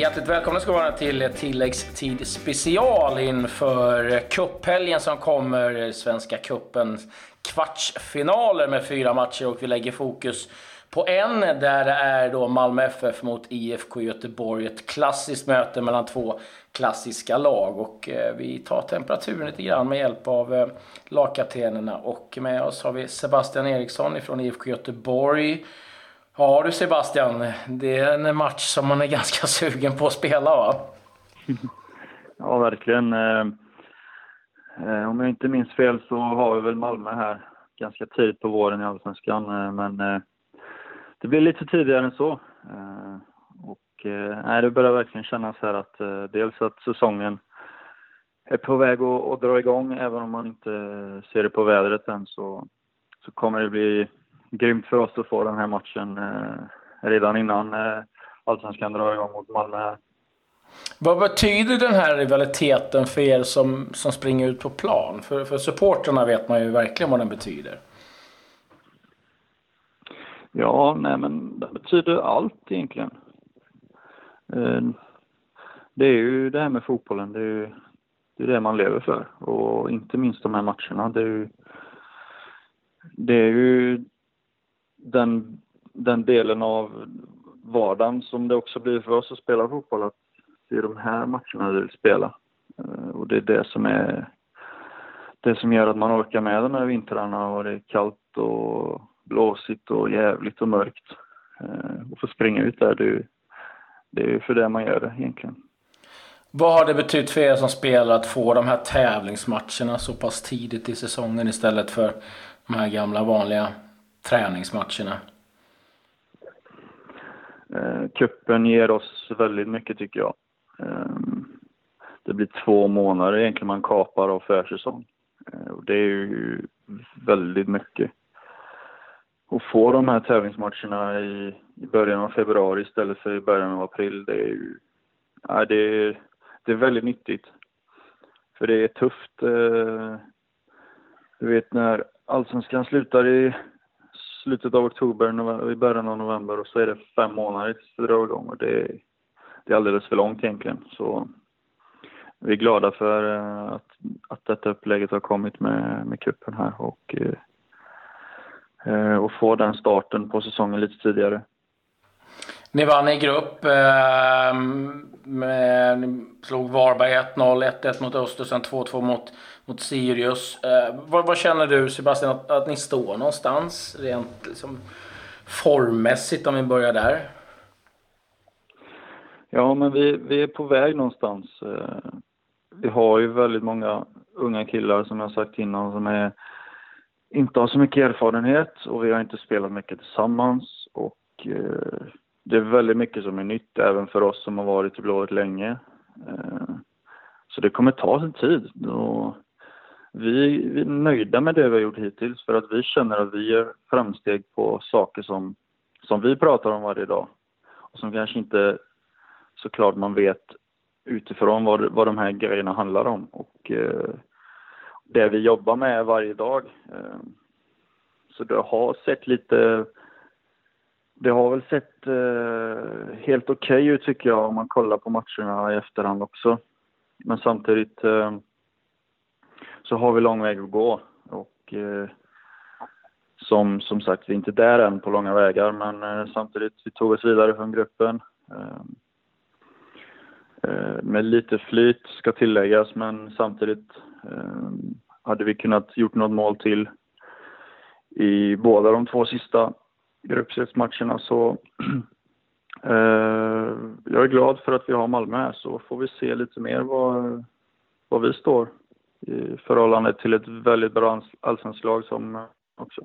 Hjärtligt välkomna ska vara till tilläggstid special inför kupphelgen som kommer. Svenska cupens kvartsfinaler med fyra matcher och vi lägger fokus på en där det är då Malmö FF mot IFK Göteborg. Ett klassiskt möte mellan två klassiska lag och eh, vi tar temperaturen lite grann med hjälp av eh, lagkaptenerna och med oss har vi Sebastian Eriksson ifrån IFK Göteborg. Ja du Sebastian, det är en match som man är ganska sugen på att spela va? Ja, verkligen. Eh, eh, om jag inte minns fel så har vi väl Malmö här ganska tidigt på våren i Allsvenskan. Eh, men det blir lite tidigare än så. Och nej, det börjar verkligen kännas här att dels att säsongen är på väg att, att dra igång, även om man inte ser det på vädret än så, så kommer det bli grymt för oss att få den här matchen eh, redan innan eh, Allsvenskan drar igång mot Malmö. Vad betyder den här rivaliteten för er som, som springer ut på plan? För, för supporterna vet man ju verkligen vad den betyder. Ja, nej men det betyder allt egentligen. Eh, det är ju det här med fotbollen, det är ju det, är det man lever för. Och inte minst de här matcherna. Det är ju, det är ju den, den delen av vardagen som det också blir för oss att spela fotboll, att är de här matcherna vi vill spela. Eh, och det är det som är det som gör att man orkar med de här vintrarna och det är kallt och blåsigt och jävligt och mörkt. Eh, och få springa ut där, det är, det är för det man gör det egentligen. Vad har det betytt för er som spelare att få de här tävlingsmatcherna så pass tidigt i säsongen istället för de här gamla vanliga träningsmatcherna? Eh, kuppen ger oss väldigt mycket tycker jag. Eh, det blir två månader egentligen man kapar av försäsong. Eh, och det är ju väldigt mycket. Att få de här tävlingsmatcherna i, i början av februari istället för i början av april, det är ju... Det, är, det är väldigt nyttigt. För det är tufft. Eh, du vet när Allsvenskan slutar i slutet av oktober, i början av november och så är det fem månader tills det drar igång och det är, det är alldeles för långt egentligen. Så vi är glada för eh, att, att detta upplägget har kommit med, med kuppen här och, eh, eh, och få den starten på säsongen lite tidigare. Ni vann i grupp. Eh, med, ni slog Varberg 1-0, 1-1 mot Öster, sen 2-2 mot, mot Sirius. Eh, vad, vad, känner du Sebastian att, att ni står någonstans rent liksom, formmässigt om vi börjar där? Ja, men vi, vi är på väg någonstans. Eh, vi har ju väldigt många unga killar som jag sagt innan som är, inte har så mycket erfarenhet och vi har inte spelat mycket tillsammans. Och eh, det är väldigt mycket som är nytt även för oss som har varit i blått länge. Eh, så det kommer ta sin tid. Och vi, vi är nöjda med det vi har gjort hittills för att vi känner att vi gör framsteg på saker som, som vi pratar om varje dag. Och som kanske inte såklart man vet utifrån vad, vad de här grejerna handlar om. Och eh, det vi jobbar med varje dag. Eh, så det har sett lite det har väl sett eh, helt okej okay ut tycker jag om man kollar på matcherna i efterhand också. Men samtidigt eh, så har vi lång väg att gå och eh, som, som sagt, vi är inte där än på långa vägar men eh, samtidigt, vi tog oss vidare från gruppen. Eh, eh med lite flyt ska tilläggas men samtidigt eh, hade vi kunnat gjort något mål till i båda de två sista gruppspelsmatcherna så eh, jag är glad för att vi har Malmö här så får vi se lite mer var, var vi står i förhållande till ett väldigt bra allsvenskt lag som också.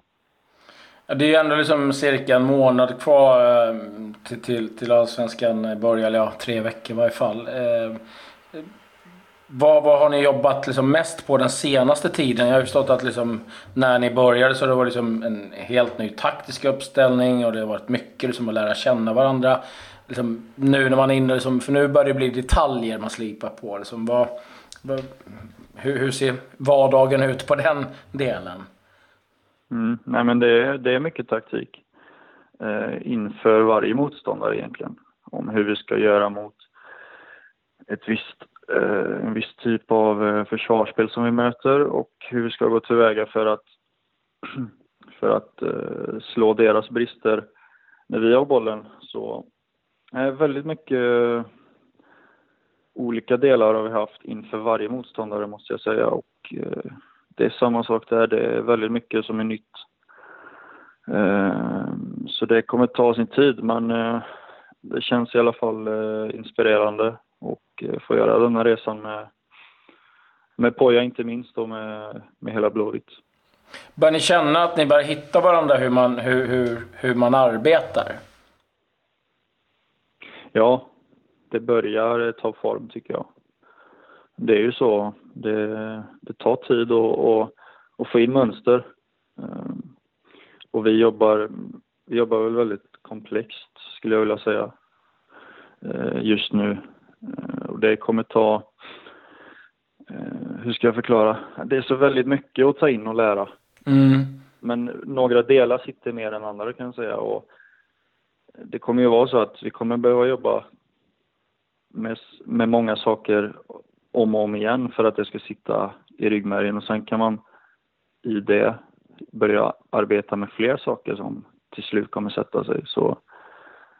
Det är ju ändå liksom cirka en månad kvar eh, till, till, till allsvenskan börjar, eller ja, tre veckor i varje fall. Eh, vad, vad har ni jobbat liksom mest på den senaste tiden? Jag har förstått att liksom, när ni började så det var liksom en helt ny taktisk uppställning och det har varit mycket liksom, att lära känna varandra. Liksom, nu när man är inne, liksom, för nu börjar det bli detaljer man slipar på. Liksom, vad, vad, hur, hur, ser vardagen ut på den delen? Mm, nej men det är, det är mycket taktik eh, inför varje motståndare egentligen. Om hur vi ska göra mot ett visst, Eh, en viss typ av eh, försvarsspel som vi möter och hur vi ska gå tillväga för att, för att eh, slå deras brister när vi har bollen. Så väldigt mycket olika delar har vi haft inför varje motståndare måste jag säga och det är samma sak där. Det är väldigt mycket som är nytt. Så det kommer ta sin tid men det känns i alla fall inspirerande och få göra den här resan med, med Poja inte minst och med, med hela Blåvitt. Börjar ni känna att ni börjar hitta varandra hur man, hur, hur, hur man arbetar? Ja, det börjar ta form tycker jag. Det är ju så. Det, det tar tid att få in mönster. Ehm, och vi jobbar, vi jobbar väl väldigt komplext skulle jag vilja säga eh, just nu. Eh, och det kommer ta, eh, hur ska jag förklara? Det är så väldigt mycket att ta in och lära. Mm. Men några delar sitter mer än andra kan jag säga. Och det kommer ju vara så att vi kommer behöva jobba med, med många saker om och om igen för att det ska sitta i ryggmärgen och sen kan man i det börja arbeta med fler saker som till slut kommer sätta sig. Så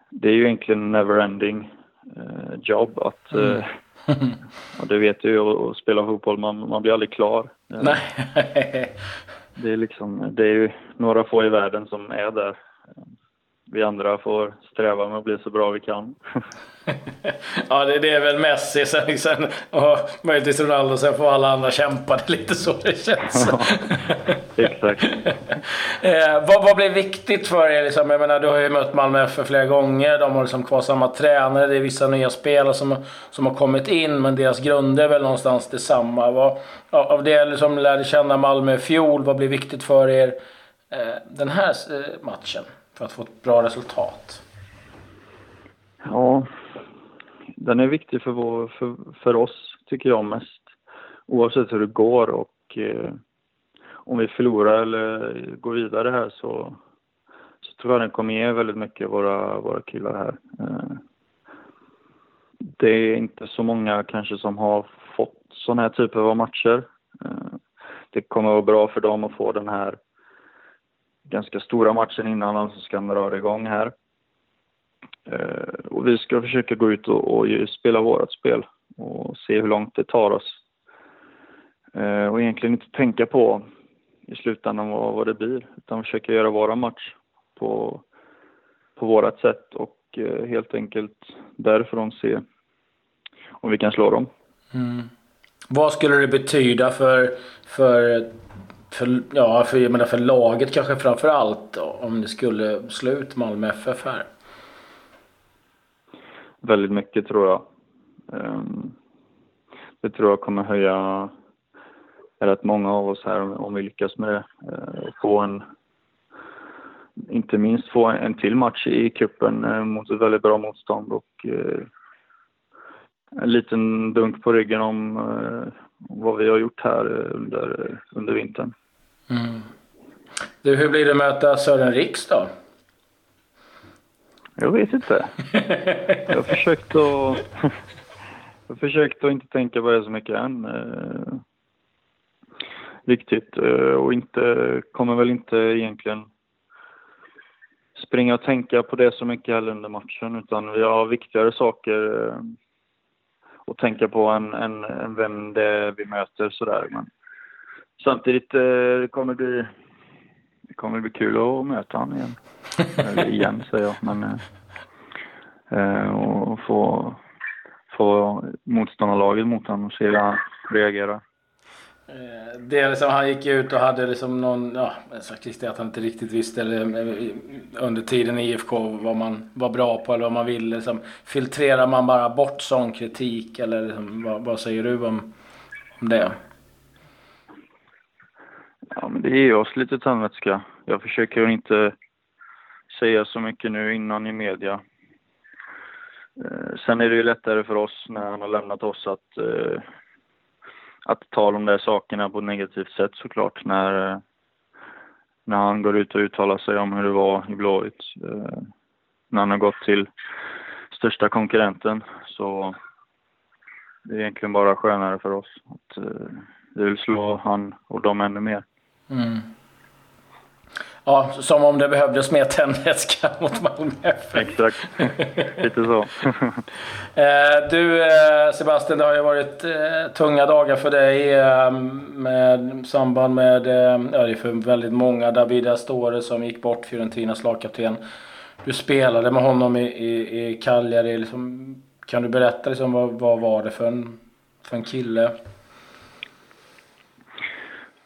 det är ju egentligen never-ending jobb att, mm. eh, och det vet du ju, att spela fotboll, man, man blir aldrig klar. Nej. det är liksom, det är ju några få i världen som är där vi andra får sträva med att bli så bra vi kan. ja, det, det, är väl Messi sen, sen och möjligtvis Ronaldo, sen får alla andra kämpa. Det är lite så det känns. exakt. eh, vad, vad blir viktigt för er? Liksom? Jag menar, du har ju mött Malmö FF flera gånger. De har liksom kvar samma tränare. Det är vissa nya spelare som, som har kommit in, men deras grunder är väl någonstans detsamma. Vad, av det liksom lärde känna Malmö i fjol, vad blir viktigt för er eh, den här eh, matchen? För att få ett bra resultat? Ja, den är viktig för, vår, för, för oss, tycker jag mest. Oavsett hur det går och eh, om vi förlorar eller går vidare här så, så tror jag den kommer ge väldigt mycket våra, våra killar här. Eh, det är inte så många kanske som har fått sådana här typer av matcher. Eh, det kommer vara bra för dem att få den här ganska stora matchen innan han ska röra igång här. Eh, och vi ska försöka gå ut och, och spela vårt spel och se hur långt det tar oss. Eh, och egentligen inte tänka på i slutändan vad, vad det blir, utan försöka göra våra match på, på vårat sätt och eh, helt enkelt därifrån se om vi kan slå dem. Mm. Vad skulle det betyda för, för för, ja, för, jag menar för laget kanske framför allt om det skulle slå ut Malmö FF här? Väldigt mycket tror jag. Ehm, det tror jag kommer höja rätt många av oss här om vi lyckas med det. Ehm, få en, inte minst få en till match i kuppen ehm, mot ett väldigt bra motstånd och eh, en liten dunk på ryggen om eh, vad vi har gjort här under, under vintern. Mm. Du, hur blir det att möta Sören Riks då? Jag vet inte. Jag har försökt att, jag försökt att inte tänka på det så mycket än. Eh, riktigt. Eh, och inte, kommer väl inte egentligen springa och tänka på det så mycket heller under matchen utan vi har viktigare saker eh, att tänka på än, än, än vem det är vi möter sådär. Men samtidigt eh, det kommer bli det kommer bli kul att möta honom igen. Eller igen säger jag, men eh, eh och få, få motståndarlaget mot honom och se hur han reagerar. Eh, det är liksom, han gick ut och hade liksom någon, ja, sagt att han inte riktigt visste eller, eh, under tiden i IFK vad man var bra på eller vad man ville. Liksom, filtrerar man bara bort sån kritik eller liksom, vad, vad säger du om, om det? Ja, men det ger oss lite tandvätska. Jag försöker inte säga så mycket nu innan i media. Eh, sen är det ju lättare för oss när han har lämnat oss att, eh, att tala om de sakerna på ett negativt sätt såklart. När, eh, när han går ut och uttalar sig om hur det var i Blåvitt. När han har gått till största konkurrenten så det är egentligen bara skönare för oss. Att, vi vill slå han och dem ännu mer. Mm. Ja, som om det behövdes mer tändvätska mot Malmö FF. Exakt, lite så. Eh, du eh, Sebastian, det har ju varit eh, tunga dagar för dig med samband med, ja det är för väldigt många, David Astore som gick bort, Fiorentinas lagkapten. Du spelade med honom i, i, i Cagliari. Liksom, kan du berätta liksom, vad, vad var det för en, för en kille?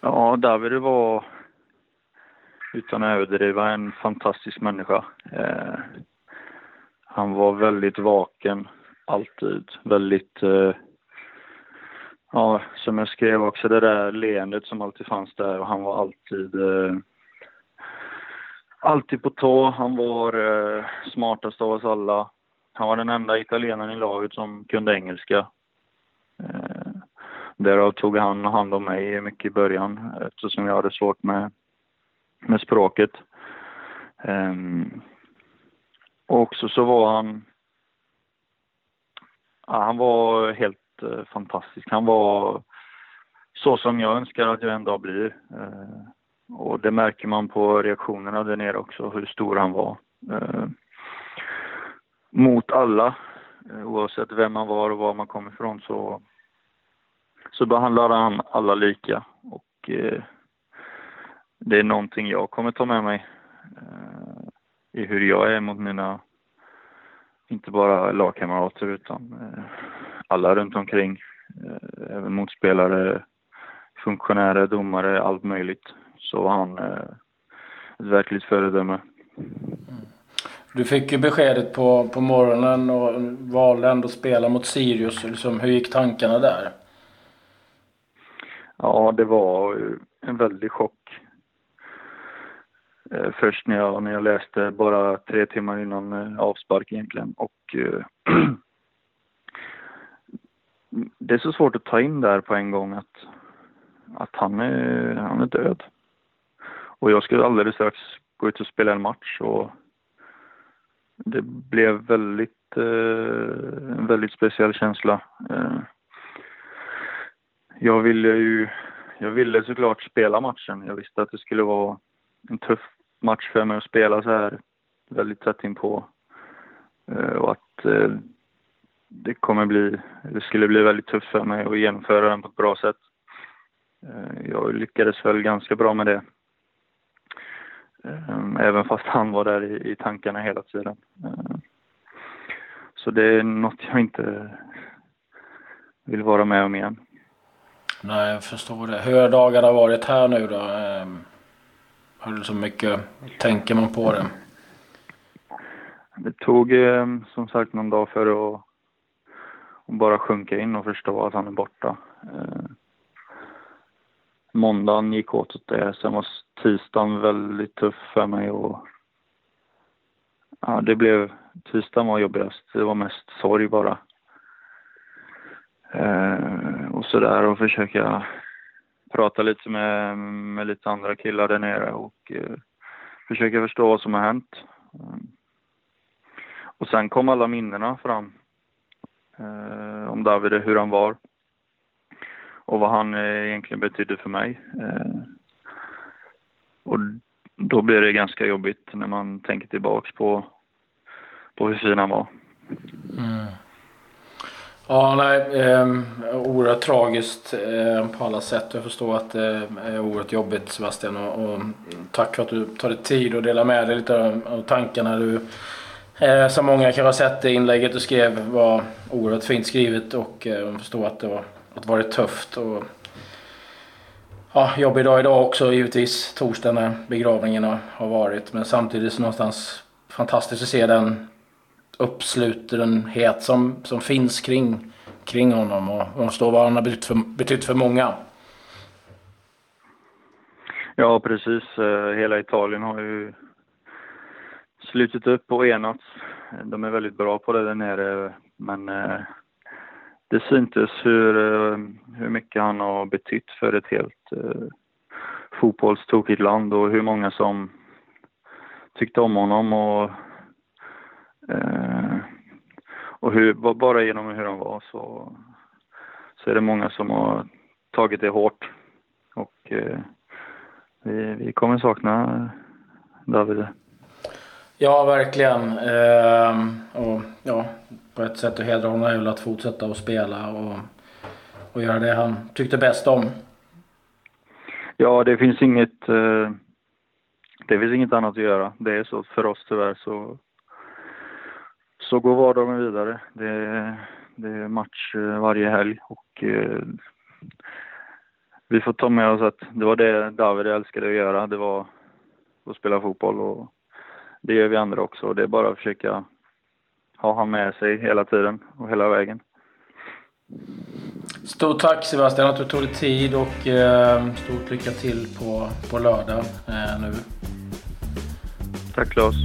Ja, David var utan att överdriva, en fantastisk människa. Eh, han var väldigt vaken, alltid. Väldigt, eh, ja, som jag skrev också, det där leendet som alltid fanns där och han var alltid eh, alltid på tå. Han var eh, smartast av oss alla. Han var den enda italienaren i laget som kunde engelska. Därav tog han hand om mig mycket i början eftersom jag hade svårt med med språket. Um, och också så var han, ja, han var helt uh, fantastisk. Han var så som jag önskar att jag en dag blir. Uh, och det märker man på reaktionerna där nere också, hur stor han var. Uh, mot alla, oavsett vem man var och var man kom ifrån så, så behandlade han alla lika. Och eh, det är någonting jag kommer ta med mig eh, i hur jag är mot mina, inte bara lagkamrater utan eh, alla runt omkring. Eh, även motspelare, funktionärer, domare, allt möjligt. Så var han eh, ett verkligt föredöme. Du fick ju beskedet på, på morgonen och valde ändå att spela mot Sirius. Liksom, hur gick tankarna där? Ja, det var eh, en väldig chock. Eh, först när jag, när jag läste bara tre timmar innan eh, avspark egentligen. Och det är så svårt att ta in där på en gång att, att han, är, han är död. Och jag skulle alldeles strax gå ut och spela en match och det blev väldigt, en väldigt speciell känsla jag ville ju, jag ville såklart spela matchen. Jag visste att det skulle vara en tuff match för mig att spela så här väldigt tätt inpå. Eh, och att eh, det kommer bli, det skulle bli väldigt tufft för mig att genomföra den på ett bra sätt. Eh, jag lyckades väl ganska bra med det. Även fast han var där i, i tankarna hela tiden. Så det är något jag inte vill vara med om igen. Nej, jag förstår det. Hur har dagarna varit här nu då? Ehm, Hur så mycket tänker man på det? Det tog ehm, som sagt någon dag för att, bara sjunka in och förstå att han är borta. Ehm, måndagen gick åt åt det. Sen var tisdagen väldigt tuff för mig och ja, det blev, tisdagen var jobbigast. Det var mest sorg bara. Eh, och sådär och försöka prata lite med, med lite andra killar där nere och eh, försöka förstå vad som har hänt. Eh, och sen kom alla minnena fram eh, om David, hur han var och vad han eh, egentligen betydde för mig. Eh, och då blir det ganska jobbigt när man tänker tillbaks på, på hur fin han var. Mm. Ja, nej. Eh, oerhört tragiskt eh, på alla sätt. Jag förstår att det är oerhört jobbigt Sebastian. Och, och tack för att du tar dig tid och delar med dig lite av, tankarna. Du, eh, som många kanske har sett det inlägget du skrev var oerhört fint skrivet och eh, förstår att det var, att det varit tufft. Och, ja, jobbig dag idag också givetvis. Torsdagen när begravningen har varit. Men samtidigt så någonstans fantastiskt att se den uppslutenhet som, som finns kring, kring honom och, och förstå vad han har betytt för, betytt för många. Ja, precis. Eh, hela Italien har ju slutit upp och enats. De är väldigt bra på det där nere, men eh, det syntes hur, eh, hur mycket han har betytt för ett helt fotbollstokigt land och hur många som tyckte om honom och Eh, och hur, bara genom hur han var så, så är det många som har tagit det hårt. Och eh, vi, vi kommer sakna David. Ja, verkligen. Ehm, och ja, på ett sätt att hedra honom är väl att fortsätta att spela och, och göra det han tyckte bäst om. Ja, det finns inget... Eh, det finns inget annat att göra. Det är så för oss tyvärr så... Så går vardagen vidare. Det, det är match eh, varje helg och eh, vi får ta med oss att det var det David älskade att göra. Det var att spela fotboll och det gör vi andra också. Det är bara att försöka ha han med sig hela tiden och hela vägen. Stort tack Sebastian att du tog dig tid och eh, stort lycka till på, på lördag eh, nu. Tack Claes.